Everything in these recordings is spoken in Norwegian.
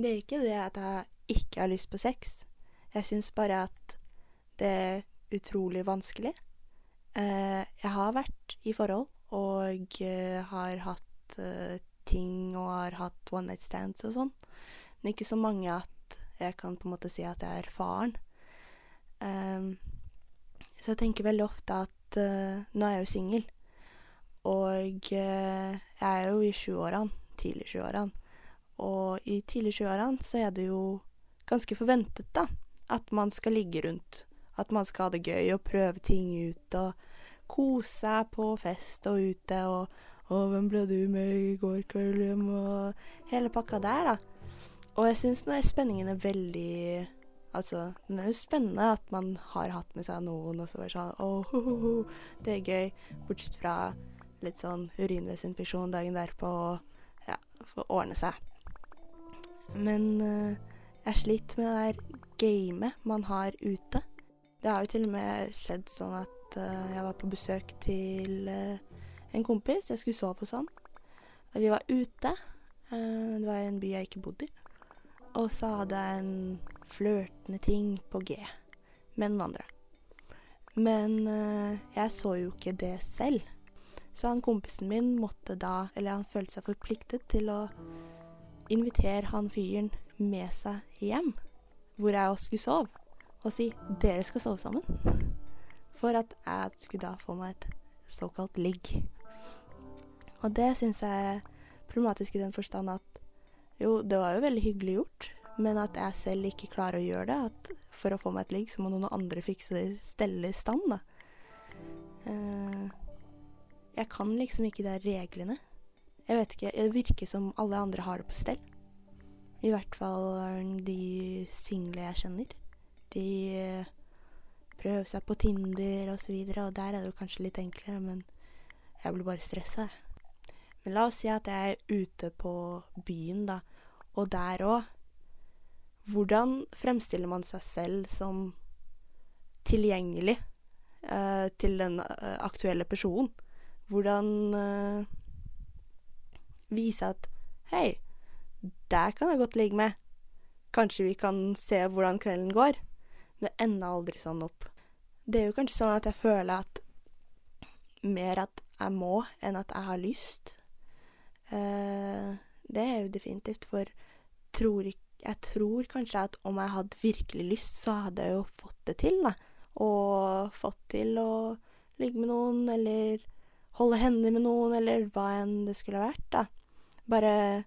Det er ikke det at jeg ikke har lyst på sex. Jeg syns bare at det er utrolig vanskelig. Eh, jeg har vært i forhold og eh, har hatt eh, ting og har hatt one night stands og sånn, men ikke så mange at jeg kan på en måte si at jeg er faren. Um, så jeg tenker veldig ofte at uh, nå er jeg jo singel, og uh, jeg er jo i sjuårene, tidlig sjuårene. Og i tidlig i sjuårene så er det jo ganske forventet, da, at man skal ligge rundt. At man skal ha det gøy og prøve ting ut og kose seg på fest og ute og 'Å, hvem ble du med i går kveld hjem?' og hele pakka der, da. Og jeg syns den spenningen er veldig Altså, den er jo spennende at man har hatt med seg noen, og så bare sånn 'Å, ho, ho, ho, det er gøy', bortsett fra litt sånn urinveisinfeksjon dagen derpå og ja, få ordne seg. Men eh, jeg sliter med det der gamet man har ute. Det har jo til og med skjedd sånn at eh, jeg var på besøk til eh, en kompis. Jeg skulle sove hos han. Og Vi var ute. det var i en by jeg ikke bodde i. Og så hadde jeg en flørtende ting på G med den andre. Men jeg så jo ikke det selv. Så han kompisen min måtte da, eller han følte seg forpliktet til å invitere han fyren med seg hjem, hvor jeg også skulle sove, og si 'dere skal sove sammen'. For at jeg skulle da få meg et såkalt ligg. Og det syns jeg er problematisk i den forstand at jo, det var jo veldig hyggelig gjort, men at jeg selv ikke klarer å gjøre det. At for å få meg et ligg, så må noen andre fikse det, stelle i stand, da. Eh, jeg kan liksom ikke de reglene. Jeg vet ikke, det virker som alle andre har det på stell. I hvert fall de single jeg kjenner. De eh, prøver seg på Tinder og så og der er det jo kanskje litt enklere, men jeg blir bare stressa, jeg. Men la oss si at jeg er ute på byen, da, og der òg. Hvordan fremstiller man seg selv som tilgjengelig eh, til den eh, aktuelle personen? Hvordan eh, vise at Hei, der kan jeg godt ligge med. Kanskje vi kan se hvordan kvelden går. Men det ender aldri sånn opp. Det er jo kanskje sånn at jeg føler at mer at jeg må, enn at jeg har lyst. Eh, det er jo definitivt, for tror jeg tror kanskje at om jeg hadde virkelig lyst, så hadde jeg jo fått det til, da. Og fått til å ligge med noen, eller holde hender med noen, eller hva enn det skulle ha vært, da. Bare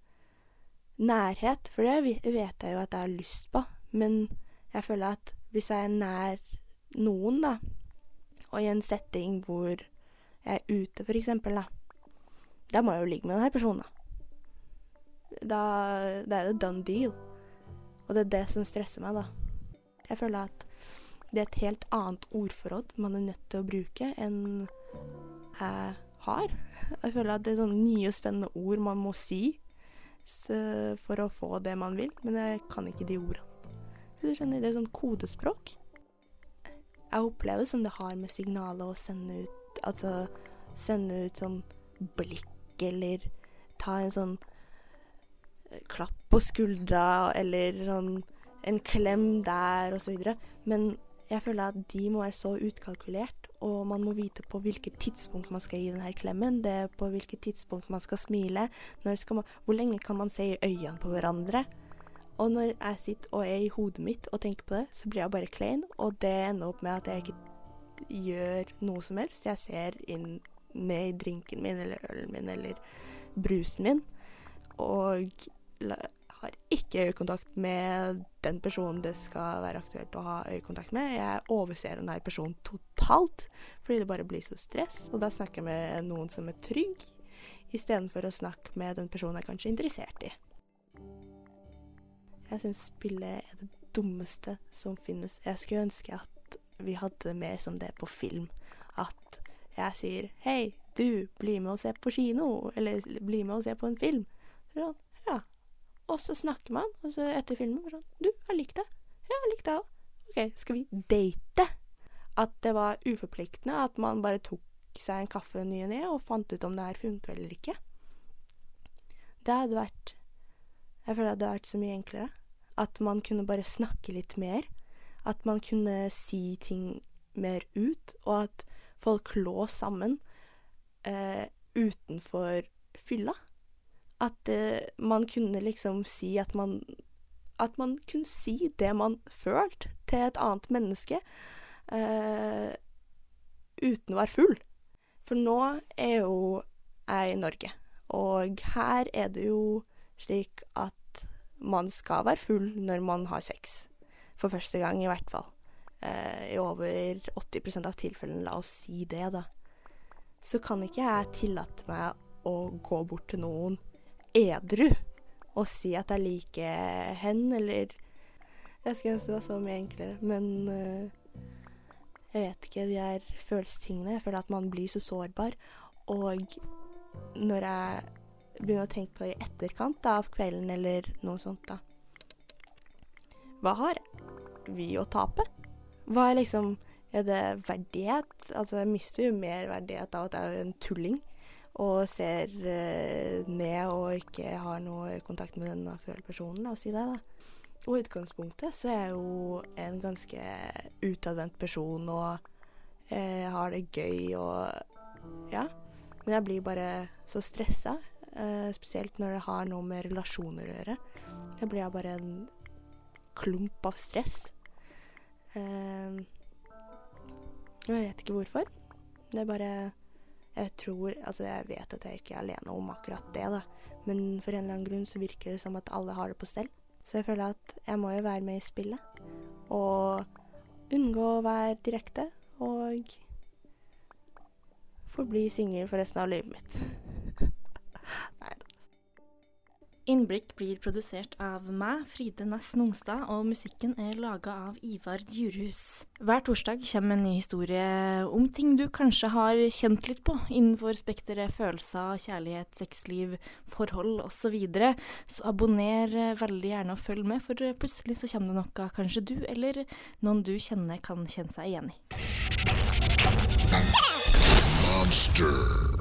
nærhet, for det vet jeg jo at jeg har lyst på. Men jeg føler at hvis jeg er nær noen, da, og i en setting hvor jeg er ute, eksempel, da, da må jeg jo ligge med denne personen, da. Da, da er det done deal. Og det er det som stresser meg, da. Jeg føler at det er et helt annet ordforråd man er nødt til å bruke enn jeg har. Jeg føler at det er sånne nye og spennende ord man må si for å få det man vil, men jeg kan ikke de ordene. Du skjønner, det er sånn kodespråk. Jeg opplever som det har med signalet å sende ut Altså sende ut sånn blikk, eller ta en sånn eh, klapp på skuldra, eller sånn en klem der, og så videre. Men jeg føler at de må være så utkalkulert, og man må vite på hvilket tidspunkt man skal gi denne klemmen. Det er på hvilket tidspunkt man skal smile. Skal man, hvor lenge kan man se i øynene på hverandre? Og når jeg sitter og er i hodet mitt og tenker på det, så blir jeg bare klein, og det ender opp med at jeg ikke gjør noe som helst. Jeg ser inn ned i drinken min eller ølen min eller brusen min, og har ikke øyekontakt med den personen det skal være aktuelt å ha øyekontakt med. Jeg overser den her personen totalt, fordi det bare blir så stress. Og da snakker jeg med noen som er trygg, istedenfor å snakke med den personen jeg kanskje er interessert i. Jeg syns spillet er det dummeste som finnes. Jeg skulle ønske at vi hadde mer som det på film. At jeg sier 'hei, du, bli med og se på kino', eller 'bli med og se på en film'. Sånn, ja. Og så snakker man, og så etter filmen sånn 'Du, jeg likte det'. Ja, jeg likte det òg. OK, skal vi date? At det var uforpliktende, at man bare tok seg en kaffe ny og ne og fant ut om det her funka eller ikke. Det hadde vært Jeg føler at det hadde vært så mye enklere. At man kunne bare snakke litt mer. At man kunne si ting mer ut, og at folk lå sammen eh, utenfor fylla. At eh, man kunne liksom si at man At man kunne si det man følte til et annet menneske eh, uten å være full. For nå er jo jeg i Norge, og her er det jo slik at man skal være full når man har sex. For første gang, i hvert fall. Eh, I over 80 av tilfellene, la oss si det, da. Så kan ikke jeg tillate meg å gå bort til noen edru å si at jeg liker hen, eller Jeg skulle ønske det var så mye enklere, men uh, jeg vet ikke, de her følelsestingene. Jeg føler at man blir så sårbar. Og når jeg begynner å tenke på det i etterkant da, av kvelden eller noe sånt, da Hva har vi å tape? Hva er liksom Er det verdighet? Altså, jeg mister jo mer verdighet av at jeg er en tulling og ser uh, ned og ikke har noe kontakt med den aktuelle personen, oss si det, da. Og i utgangspunktet så er jeg jo en ganske utadvendt person og uh, har det gøy og ja. Men jeg blir bare så stressa, uh, spesielt når det har noe med relasjoner å gjøre. Da blir jeg bare en klump av stress. Uh, jeg vet ikke hvorfor. Det er bare Jeg tror Altså, jeg vet at jeg ikke er alene om akkurat det, da. Men for en eller annen grunn så virker det som at alle har det på stell. Så jeg føler at jeg må jo være med i spillet. Og unngå å være direkte. Og forbli singel for resten av livet mitt. Nei. Innblikk blir produsert av meg, Fride Næss Nongstad, og musikken er laga av Ivar Djurhus. Hver torsdag kommer en ny historie om ting du kanskje har kjent litt på innenfor spekteret følelser, kjærlighet, sexliv, forhold osv. Så, videre. så abonner veldig gjerne og følg med, for plutselig så kommer det noe kanskje du eller noen du kjenner kan kjenne seg igjen i. Monster.